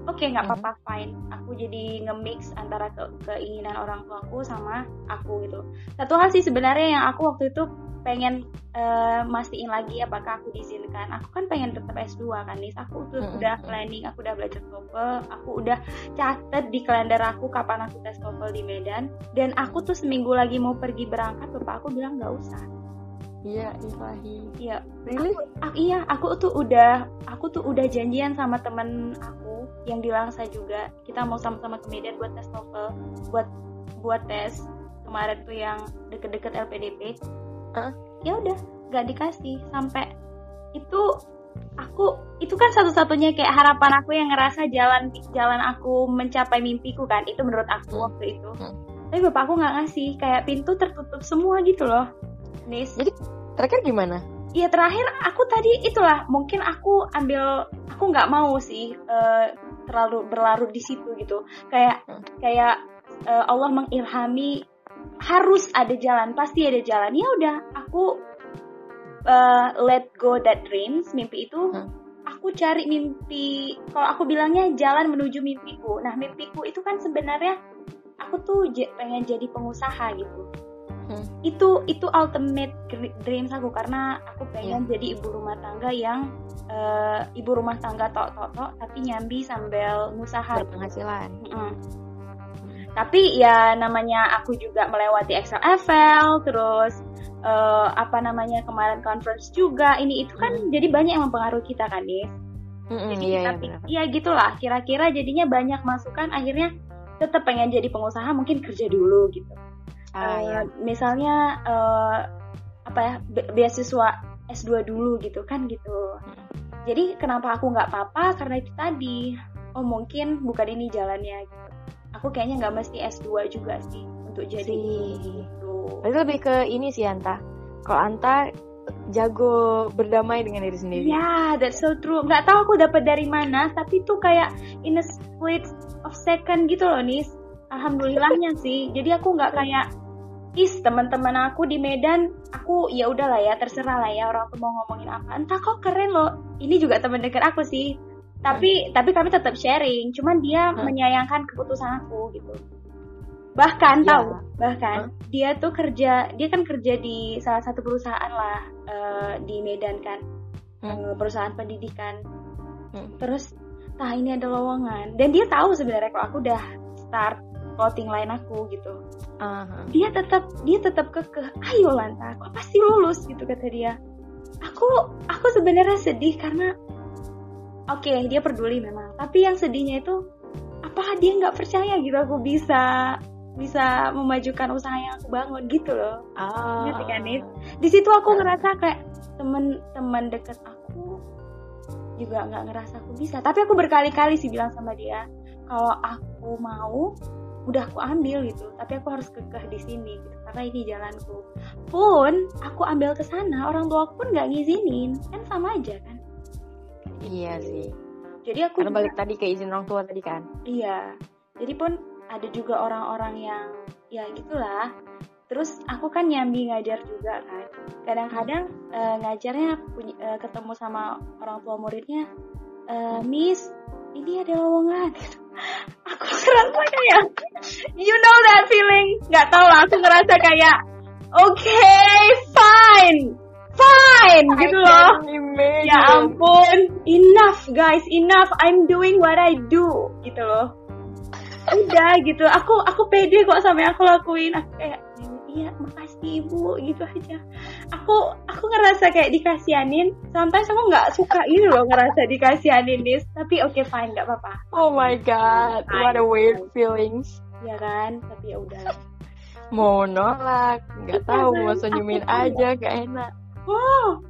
oke okay, nggak apa-apa mm-hmm. fine aku jadi nge-mix antara ke keinginan orang tuaku sama aku gitu satu hal sih sebenarnya yang aku waktu itu pengen uh, mastiin lagi apakah aku diizinkan aku kan pengen tetap S2 kan nih aku tuh mm-hmm. udah planning aku udah belajar TOEFL aku udah catet di kalender aku kapan aku tes TOEFL di Medan dan aku tuh seminggu lagi mau pergi berangkat bapak aku bilang nggak usah Iya, ilahi. Iya. Really? Aku, aku, iya, aku tuh udah aku tuh udah janjian sama temen aku yang di Langsa juga. Kita mau sama-sama ke Medan buat tes TOEFL, buat buat tes kemarin tuh yang deket-deket LPDP. Uh? Ya udah, gak dikasih sampai itu aku itu kan satu-satunya kayak harapan aku yang ngerasa jalan jalan aku mencapai mimpiku kan itu menurut aku hmm. waktu itu. Hmm. Tapi bapakku nggak ngasih, kayak pintu tertutup semua gitu loh. Nis. Jadi terakhir gimana? Iya terakhir aku tadi itulah. Mungkin aku ambil aku nggak mau sih uh, terlalu berlarut di situ gitu. Kayak hmm. kayak uh, Allah mengilhami harus ada jalan pasti ada jalan. Ya udah aku uh, let go that dreams mimpi itu hmm. aku cari mimpi. Kalau aku bilangnya jalan menuju mimpiku. Nah mimpiku itu kan sebenarnya aku tuh pengen jadi pengusaha gitu hmm. itu itu ultimate dreams aku karena aku pengen yeah. jadi ibu rumah tangga yang uh, ibu rumah tangga tok tok tok tapi nyambi sambil ngusaha berpenghasilan hmm. tapi ya namanya aku juga melewati Excel FL terus uh, apa namanya kemarin conference juga ini itu kan hmm. jadi banyak yang mempengaruhi kita kan nih hmm, jadi iya, tapi iya, ya gitulah kira-kira jadinya banyak masukan akhirnya tetap pengen jadi pengusaha mungkin kerja dulu gitu uh, ya. misalnya uh, apa ya beasiswa S2 dulu gitu kan gitu hmm. jadi kenapa aku nggak apa-apa karena itu tadi oh mungkin bukan ini jalannya gitu aku kayaknya nggak mesti S2 juga sih untuk jadi itu lebih ke ini sih Anta kalau Anta jago berdamai dengan diri sendiri. Ya, yeah, that's so true. Nggak tahu aku dapat dari mana, tapi tuh kayak in a split of second gitu loh, Nis. Alhamdulillahnya sih. Jadi aku nggak kayak is teman-teman aku di Medan aku ya udahlah ya terserah lah ya orang tuh mau ngomongin apa entah kok keren loh ini juga teman dekat aku sih tapi tapi kami tetap sharing cuman dia hmm. menyayangkan keputusan aku gitu bahkan ya. tahu bahkan huh? dia tuh kerja dia kan kerja di salah satu perusahaan lah uh, di Medan kan hmm. uh, perusahaan pendidikan hmm. terus nah ini ada lowongan dan dia tahu sebenarnya kalau aku udah start clothing line aku gitu. Uh-huh. dia tetap dia tetap kekeh. Ayo lanta aku pasti lulus gitu kata dia. Aku aku sebenarnya sedih karena oke okay, dia peduli memang. Tapi yang sedihnya itu apa dia nggak percaya gitu aku bisa bisa memajukan usaha yang aku bangun gitu loh. Oh. ngerti kan di situ aku ngerasa kayak temen-temen deket aku juga nggak ngerasa aku bisa. Tapi aku berkali-kali sih bilang sama dia kalau aku mau udah aku ambil gitu. Tapi aku harus kekeh di sini gitu. Karena ini jalanku. Pun aku ambil ke sana orang tua aku pun nggak ngizinin. Kan sama aja kan? Iya sih. Jadi aku karena balik tadi ke izin orang tua tadi kan? Iya. Jadi pun ada juga orang-orang yang ya gitulah. Terus aku kan nyambi ngajar juga kan. Kadang-kadang uh, ngajarnya punya, uh, ketemu sama orang tua muridnya uh, Miss ini ada lowongan aku ngerasa kayak you know that feeling? Nggak tau lah aku ngerasa kayak oke okay, fine fine I gitu loh. imagine. ya ampun enough guys enough. I'm doing what I do gitu loh. Udah gitu. Aku aku pede kok sama yang aku lakuin. Aku kayak iya makasih ibu gitu aja. Aku aku ngerasa kayak dikasianin sometimes aku nggak suka gitu loh ngerasa dikasianin nih tapi oke okay, fine nggak apa-apa. Oh my god fine. what a weird feelings. Ya kan? Tapi ya udah. Mau nolak nggak iya tahu kan? mau senyumin aja gak enak. Oh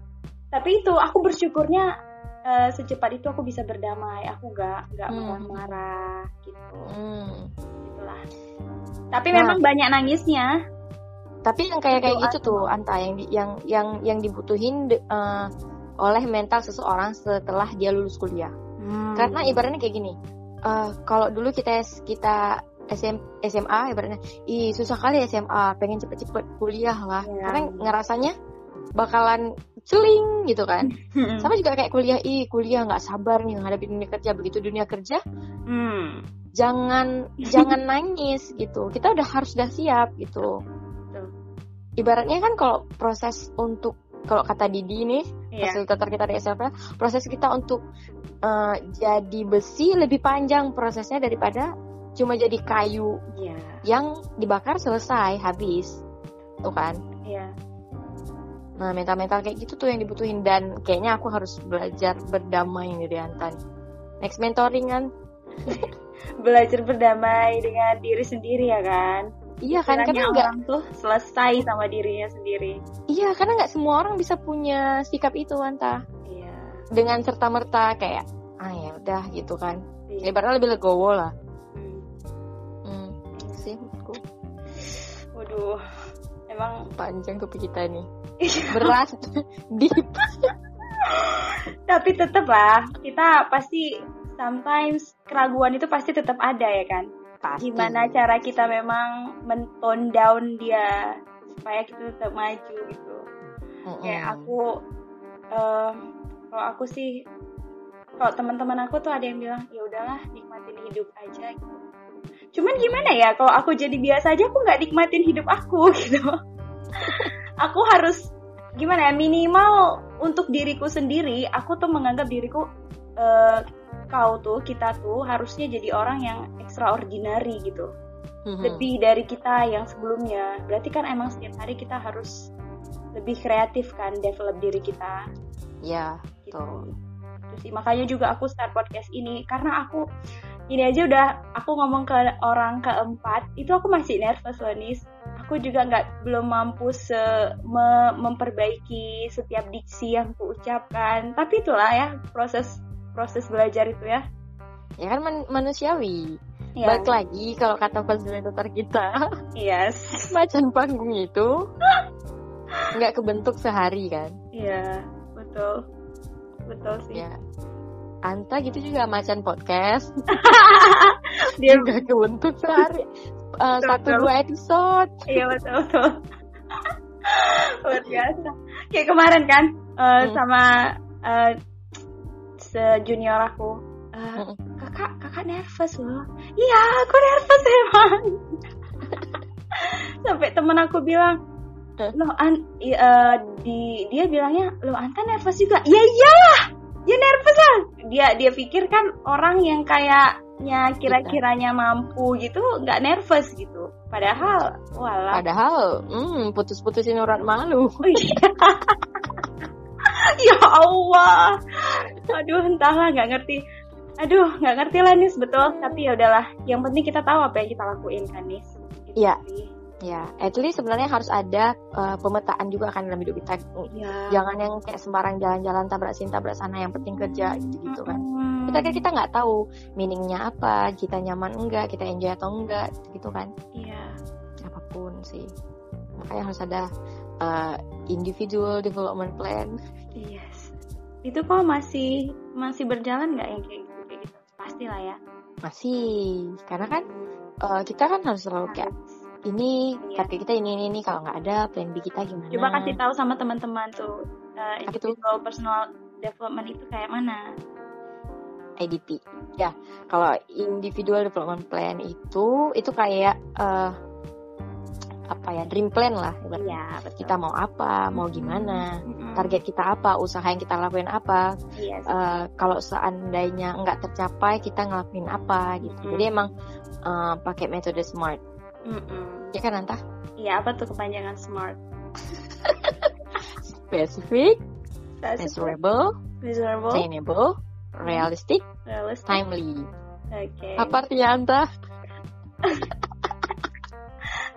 tapi itu aku bersyukurnya uh, secepat itu aku bisa berdamai. Aku nggak nggak hmm. marah-marah gitu. Hmm. gitulah tapi nah. memang banyak nangisnya tapi yang kayak kayak gitu tuh anta yang yang yang yang dibutuhin uh, oleh mental seseorang setelah dia lulus kuliah hmm. karena ibaratnya kayak gini uh, kalau dulu kita kita SM, SMA ibaratnya ih susah kali SMA pengen cepet-cepet kuliah lah ya. karena ngerasanya bakalan celing gitu kan sama juga kayak kuliah ih kuliah nggak sabar nih menghadapi dunia kerja begitu dunia kerja hmm. jangan jangan nangis gitu kita udah harus udah siap gitu ibaratnya kan kalau proses untuk kalau kata Didi nih yeah. fasilitator kita di SLP proses kita untuk uh, jadi besi lebih panjang prosesnya daripada cuma jadi kayu yeah. yang dibakar selesai habis tuh kan yeah. nah mental-mental kayak gitu tuh yang dibutuhin dan kayaknya aku harus belajar berdamai nih Antan next mentoring kan belajar berdamai dengan diri sendiri ya kan Iya kan karena nggak tuh selesai sama dirinya sendiri. Iya karena nggak semua orang bisa punya sikap itu Anta. Iya. Dengan serta merta kayak ah ya udah gitu kan. Iya. Lebarnya lebih legowo lah. Hmm. hmm. Sih menurutku. Waduh, emang panjang topik kita nih. Iya. Berat, deep. Tapi tetap lah, kita pasti sometimes keraguan itu pasti tetap ada ya kan Pasti. gimana cara kita memang mentone down dia supaya kita tetap maju gitu mm-hmm. kayak aku uh, kalau aku sih kalau teman-teman aku tuh ada yang bilang ya udahlah nikmatin hidup aja gitu cuman gimana ya kalau aku jadi biasa aja aku nggak nikmatin hidup aku gitu aku harus gimana ya minimal untuk diriku sendiri aku tuh menganggap diriku uh, kau tuh kita tuh harusnya jadi orang yang extraordinary gitu. Mm-hmm. lebih dari kita yang sebelumnya. Berarti kan emang setiap hari kita harus lebih kreatif kan develop diri kita. Ya gitu. terus sih. Makanya juga aku start podcast ini karena aku ini aja udah aku ngomong ke orang keempat itu aku masih nervous loh nih aku juga nggak belum mampu se me, memperbaiki setiap diksi yang aku ucapkan tapi itulah ya proses proses belajar itu ya? Ya kan man manusiawi. Ya. balik lagi kalau kata fasilitator kita. Yes. Macan panggung itu nggak kebentuk sehari kan? Iya betul. Betul sih. Ya. Anta gitu juga macan podcast. Dia nggak kebentuk sehari. Uh, betul, satu betul. dua episode. Iya betul betul. Luar biasa. Kayak kemarin kan uh, hmm. sama uh, sejunior aku. Uh, kakak kakak nervous loh. Iya aku nervous emang. Sampai temen aku bilang lo an uh, di dia bilangnya lo Anta nervous juga? Ya iyalah dia nervous lah dia dia pikir kan orang yang kayaknya kira-kiranya mampu gitu nggak nervous gitu. Padahal walah. Padahal hmm, putus-putusin urat malu. Oh, iya. ya Allah aduh entahlah nggak ngerti aduh nggak ngerti lah nih betul tapi ya udahlah yang penting kita tahu apa yang kita lakuin kan nis iya Ya, at least sebenarnya harus ada uh, pemetaan juga kan dalam hidup kita. Ya. Jangan yang kayak sembarang jalan-jalan tabrak sini tabrak sana yang penting kerja gitu-gitu kan. Hmm. Kita kan kita nggak tahu meaningnya apa, kita nyaman enggak, kita enjoy atau enggak gitu kan. Iya. Apa pun sih. Makanya harus ada uh, individual development plan. Yes. Itu kok masih masih berjalan nggak yang kayak gitu kayak gitu? Pasti lah ya. Masih, karena kan uh, kita kan harus selalu kayak ini iya. target kita ini ini ini kalau nggak ada plan B kita gimana coba kasih tahu sama teman-teman tuh uh, individual itu? personal development itu kayak mana IDP ya kalau individual development plan itu itu kayak uh, apa ya dream plan lah ya, kita mau apa mau gimana mm-hmm. target kita apa usaha yang kita lakuin apa yes. uh, kalau seandainya nggak tercapai kita ngelakuin apa gitu mm-hmm. jadi emang uh, pakai metode smart Mm-mm. Ya kan Anta? Iya apa tuh kepanjangan SMART? Specific, measurable, measurable, attainable, realistic, realistic. timely. Oke. Okay. Apa artinya Anta?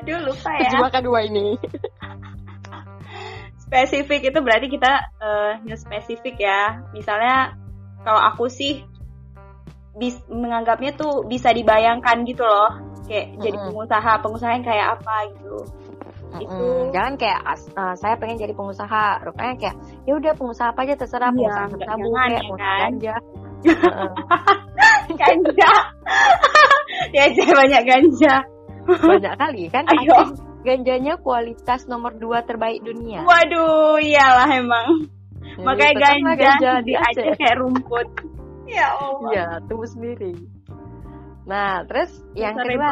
Aduh lupa ya. Cuma kedua ini. spesifik itu berarti kita uh, spesifik ya. Misalnya kalau aku sih bis menganggapnya tuh bisa dibayangkan gitu loh kayak mm-hmm. jadi pengusaha pengusaha yang kayak apa gitu itu jangan kayak uh, saya pengen jadi pengusaha rupanya kayak ya udah pengusaha apa aja terserah iya, pengusaha sabu kayak ya pengusaha kan? ganja ganja ya saya banyak ganja banyak kali kan? Ayo. ganjanya kualitas nomor dua terbaik dunia. Waduh iyalah emang. Ya, makanya ganja, ganja di aja kayak rumput. Ya Allah. Ya tumbuh sendiri. Nah, terus yang kedua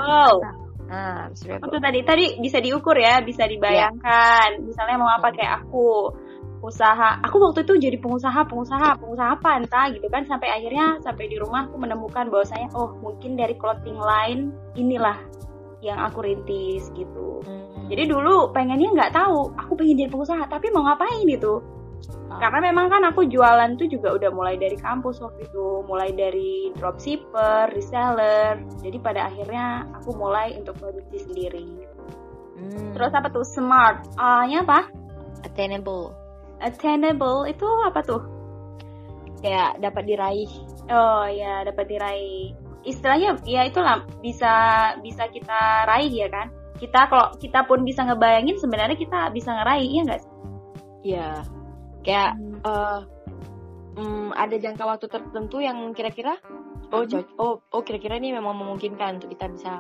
Nah, itu tadi? Tadi bisa diukur ya, bisa dibayangkan. Yeah. Misalnya mau apa kayak aku usaha, aku waktu itu jadi pengusaha, pengusaha, pengusaha apa entah gitu kan. Sampai akhirnya sampai di rumah aku menemukan bahwasanya oh mungkin dari clothing line inilah yang aku rintis gitu. Hmm. Jadi dulu pengennya nggak tahu, aku pengen jadi pengusaha, tapi mau ngapain gitu. Karena memang kan aku jualan tuh juga udah mulai dari kampus waktu itu mulai dari dropshipper reseller. Jadi pada akhirnya aku mulai untuk produksi sendiri. Hmm. terus apa tuh? Smart. A nya apa? Attainable. Attainable itu apa tuh? Kayak dapat diraih. Oh ya dapat diraih istilahnya ya itulah bisa bisa kita raih ya kan kita kalau kita pun bisa ngebayangin sebenarnya kita bisa ngeraih ya nggak sih Iya, kayak hmm. uh, um, ada jangka waktu tertentu yang kira-kira oh hmm. oh oh kira-kira ini memang memungkinkan untuk kita bisa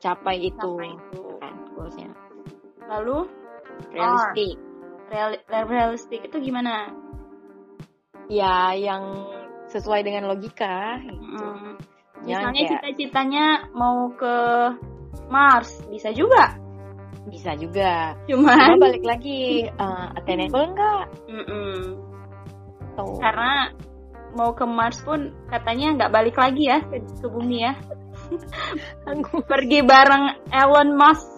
capai itu, capai itu. kan goalsnya lalu realistik Real, realistik itu gimana ya yang sesuai dengan logika gitu. hmm. Misalnya kayak... cita-citanya mau ke Mars bisa juga. Bisa juga. Cuman Cuma balik lagi uh, attainable enggak. Mm -mm. karena mau ke Mars pun katanya nggak balik lagi ya ke, ke bumi ya. Pergi bareng Elon Musk.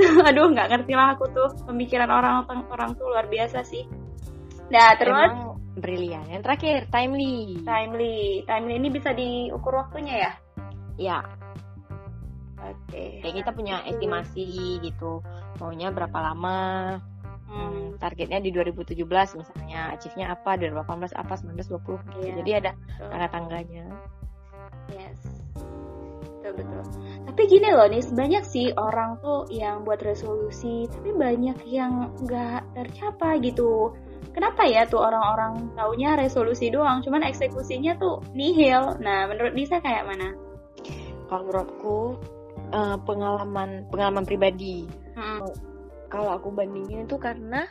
Aduh nggak ngerti lah aku tuh. Pemikiran orang orang tuh luar biasa sih. Nah terus? Emang brilian yang terakhir timely timely timely ini bisa diukur waktunya ya ya Oke. Okay. Kayak kita punya estimasi gitu, maunya berapa lama, hmm, targetnya di 2017 misalnya, achieve-nya apa, 2018 apa, 19, 20 gitu. Yeah. Jadi ada tangga-tangganya. Yes. Betul betul. Tapi gini loh nih, banyak sih orang tuh yang buat resolusi, tapi banyak yang nggak tercapai gitu. Kenapa ya tuh orang-orang taunya resolusi doang, cuman eksekusinya tuh nihil. Nah, menurut Lisa kayak mana? Kalau menurutku uh, pengalaman pengalaman pribadi. Hmm. Kalau aku bandingin itu karena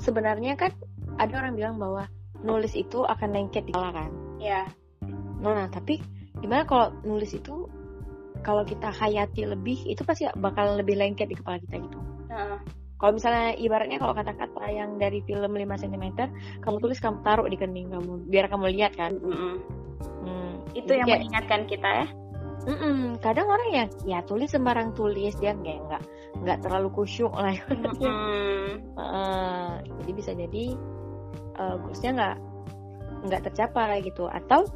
sebenarnya kan ada orang bilang bahwa nulis itu akan lengket di kepala kan. Iya. nah tapi gimana kalau nulis itu kalau kita hayati lebih itu pasti bakal lebih lengket di kepala kita gitu uh. Kalau misalnya ibaratnya kalau kata-kata yang dari film 5 cm kamu tulis kamu taruh di kening kamu biar kamu lihat kan mm -hmm. hmm, itu yang kayak, mengingatkan kita ya Mm -mm. kadang orang yang ya tulis sembarang tulis dia kayak nggak nggak terlalu kusyuk lah mm -hmm. uh, jadi bisa jadi uh, goalsnya nggak nggak tercapai gitu atau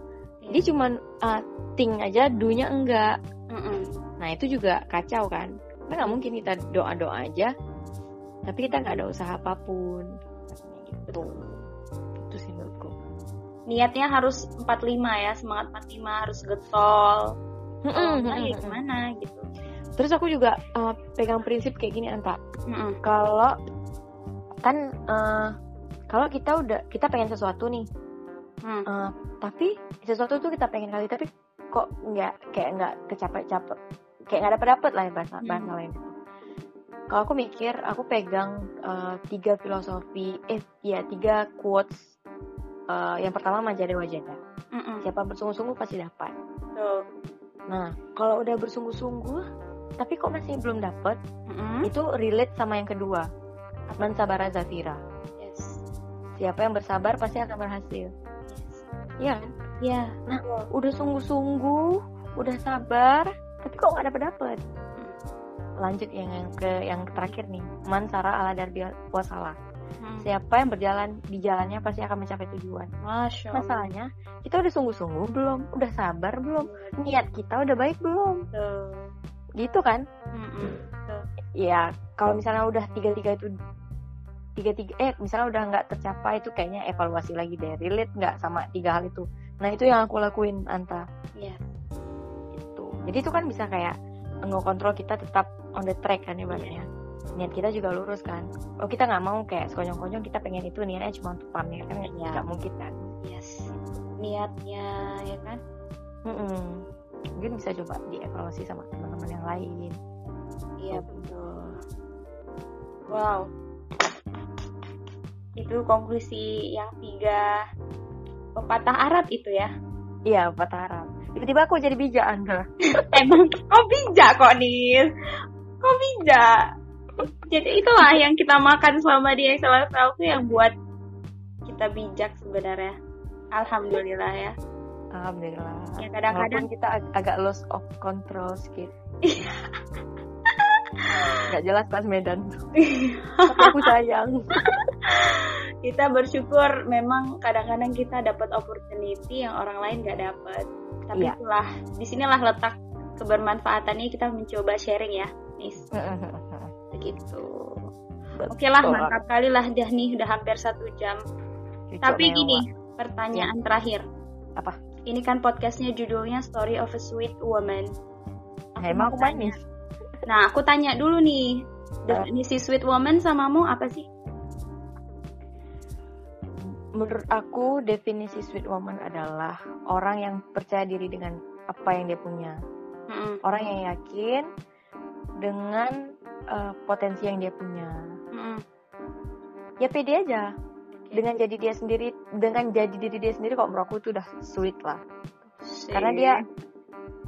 dia cuman uh, ting aja dunya enggak mm -mm. nah itu juga kacau kan kan nggak mungkin kita doa doa aja tapi kita nggak ada usaha apa pun. Gitu. Itu sih menurutku. Niatnya harus 45 ya semangat 45 harus getol. Mm -mm, ya gimana gitu. Terus aku juga uh, pegang prinsip kayak gini anta. Mm -mm. kalau kan uh, kalau kita udah kita pengen sesuatu nih. Mm. uh, tapi sesuatu tuh kita pengen kali tapi kok nggak kayak nggak kecapai capek kayak nggak dapet dapet lah bahasa mm. bahasa lain kalau aku mikir aku pegang uh, tiga filosofi eh ya tiga quotes uh, yang pertama majada wajada mm -mm. siapa bersungguh-sungguh pasti dapat Tuh. Nah, kalau udah bersungguh-sungguh, tapi kok masih belum mm-hmm. itu relate sama yang kedua, Man Sabara Zafira. Yes. Siapa yang bersabar pasti akan berhasil. Iya kan? Iya. Nah, udah sungguh-sungguh, udah sabar, tapi kok nggak dapet-dapet. Lanjut yang, yang ke yang terakhir nih, Man Sara ala Darbi Wasala Hmm. Siapa yang berjalan di jalannya pasti akan mencapai tujuan. Masya Allah. Masalahnya kita udah sungguh-sungguh belum, udah sabar belum, niat kita udah baik belum. Tuh. Gitu kan? Ya kalau misalnya udah tiga-tiga itu tiga-tiga eh misalnya udah nggak tercapai itu kayaknya evaluasi lagi deh relate nggak sama tiga hal itu nah itu yang aku lakuin Anta Iya. itu jadi itu kan bisa kayak ngekontrol kita tetap on the track kan ibaratnya. Niat kita juga lurus kan. Oh kita nggak mau kayak sekonyong-konyong kita pengen itu niatnya cuma untuk pamer kan? Ya. nggak mungkin kan? Yes. Niatnya ya kan? Mm -mm. mungkin bisa coba dievaluasi sama teman-teman yang lain. Iya betul. Wow. Itu konklusi yang tiga. Pepatah Arab itu ya? Iya pepatah Arab. Tiba-tiba aku jadi bijak anda emang kok bijak kok nih kok bijak jadi itulah yang kita makan selama di XLFL itu yang buat kita bijak sebenarnya. Alhamdulillah ya. Alhamdulillah. Ya kadang-kadang kita ag agak lost of control sedikit nggak jelas pas Medan. Tapi aku sayang. Kita bersyukur memang kadang-kadang kita dapat opportunity yang orang lain nggak dapat. Tapi iya. itulah di sinilah letak kebermanfaatannya kita mencoba sharing ya Nis gitu oke okay lah mantap kali lah dah nih udah hampir satu jam. Cucuk tapi mewah. gini pertanyaan ya. terakhir. Apa? Ini kan podcastnya judulnya Story of a Sweet Woman. Aku emang aku manis nah aku tanya dulu nih. Definisi uh. sweet woman samamu apa sih? Menurut aku definisi sweet woman adalah orang yang percaya diri dengan apa yang dia punya. Mm -hmm. orang yang yakin dengan uh, potensi yang dia punya. Mm. Ya pede aja dengan jadi dia sendiri, dengan jadi diri dia sendiri kok menurut aku itu udah sweet lah. See. Karena dia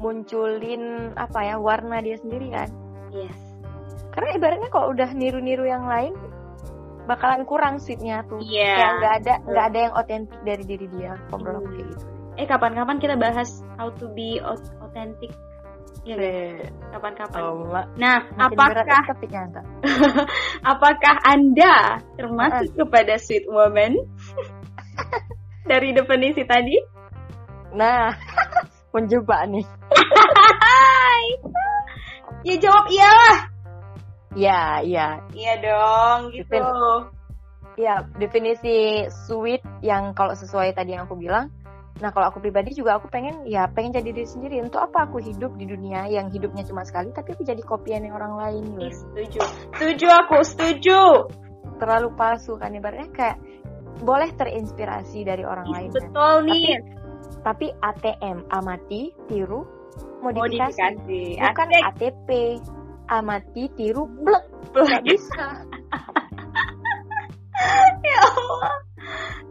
munculin apa ya warna dia sendiri kan. Yes. Karena ibaratnya kalau udah niru-niru yang lain bakalan kurang sweetnya tuh. Iya. Yeah. Kayak nggak ada nggak ada yang otentik dari diri dia. Kalau menurut aku kayak gitu. Eh kapan-kapan kita bahas how to be authentic ya kapan-kapan. Oh, nah, apakah apakah Anda termasuk uh. kepada sweet woman dari definisi tadi? Nah, menjebak nih. ya jawab iyalah. Ya, iya. Iya dong, gitu. Iya, definisi sweet yang kalau sesuai tadi yang aku bilang, Nah kalau aku pribadi juga aku pengen ya pengen jadi diri sendiri. Untuk apa aku hidup di dunia yang hidupnya cuma sekali tapi aku jadi kopian yang orang lain. Gitu. Setuju, setuju aku setuju. Terlalu palsu kan ibaratnya kayak boleh terinspirasi dari orang Is, lain. Kan. Betul kan? nih. Tapi, tapi ATM amati tiru modifikasi, modifikasi. bukan Atek. ATP amati tiru blek. Gak bisa. ya Allah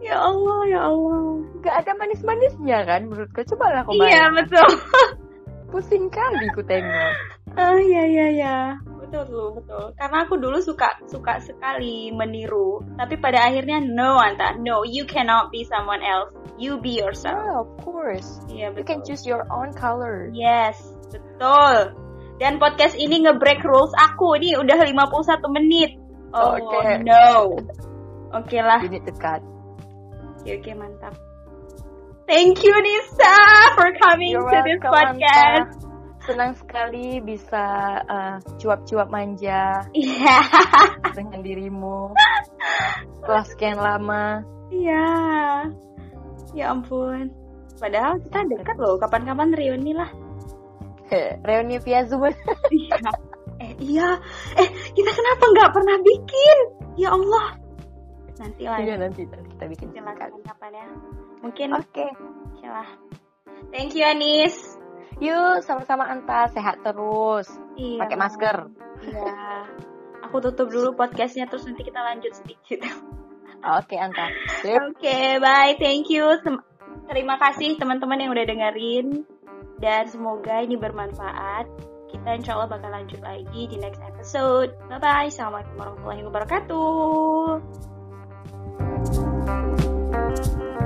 Ya Allah, ya Allah. Gak ada manis-manisnya kan menurutku. Coba lah kau Iya, betul. Pusing kali ku tengok. Ah, iya, iya, iya. Betul, betul, betul. Karena aku dulu suka suka sekali meniru. Tapi pada akhirnya, no, Anta. No, you cannot be someone else. You be yourself. Yeah, of course. Iya, betul. You can choose your own color. Yes, betul. Dan podcast ini nge-break rules aku. Ini udah 51 menit. Oh, okay. no. Oke okay lah. Ini dekat. Oke, oke, mantap. Thank you Nisa for coming You're to this podcast. Anta. Senang sekali bisa uh, cuap-cuap manja yeah. dengan dirimu setelah sekian lama. Iya. Ya ampun. Padahal kita dekat loh. Kapan-kapan reuni lah. reuni via Zoom. iya. Eh iya. Eh kita kenapa nggak pernah bikin? Ya Allah nanti lah iya nanti, nanti kita bikin silakan kapan ya mungkin oke okay. Yalah. thank you Anis yuk sama-sama Anta sehat terus iya. pakai masker iya aku tutup dulu podcastnya terus nanti kita lanjut sedikit oke okay, Anta oke okay, bye thank you terima kasih teman-teman yang udah dengerin dan semoga ini bermanfaat kita insya Allah bakal lanjut lagi di next episode. Bye bye. Assalamualaikum warahmatullahi wabarakatuh.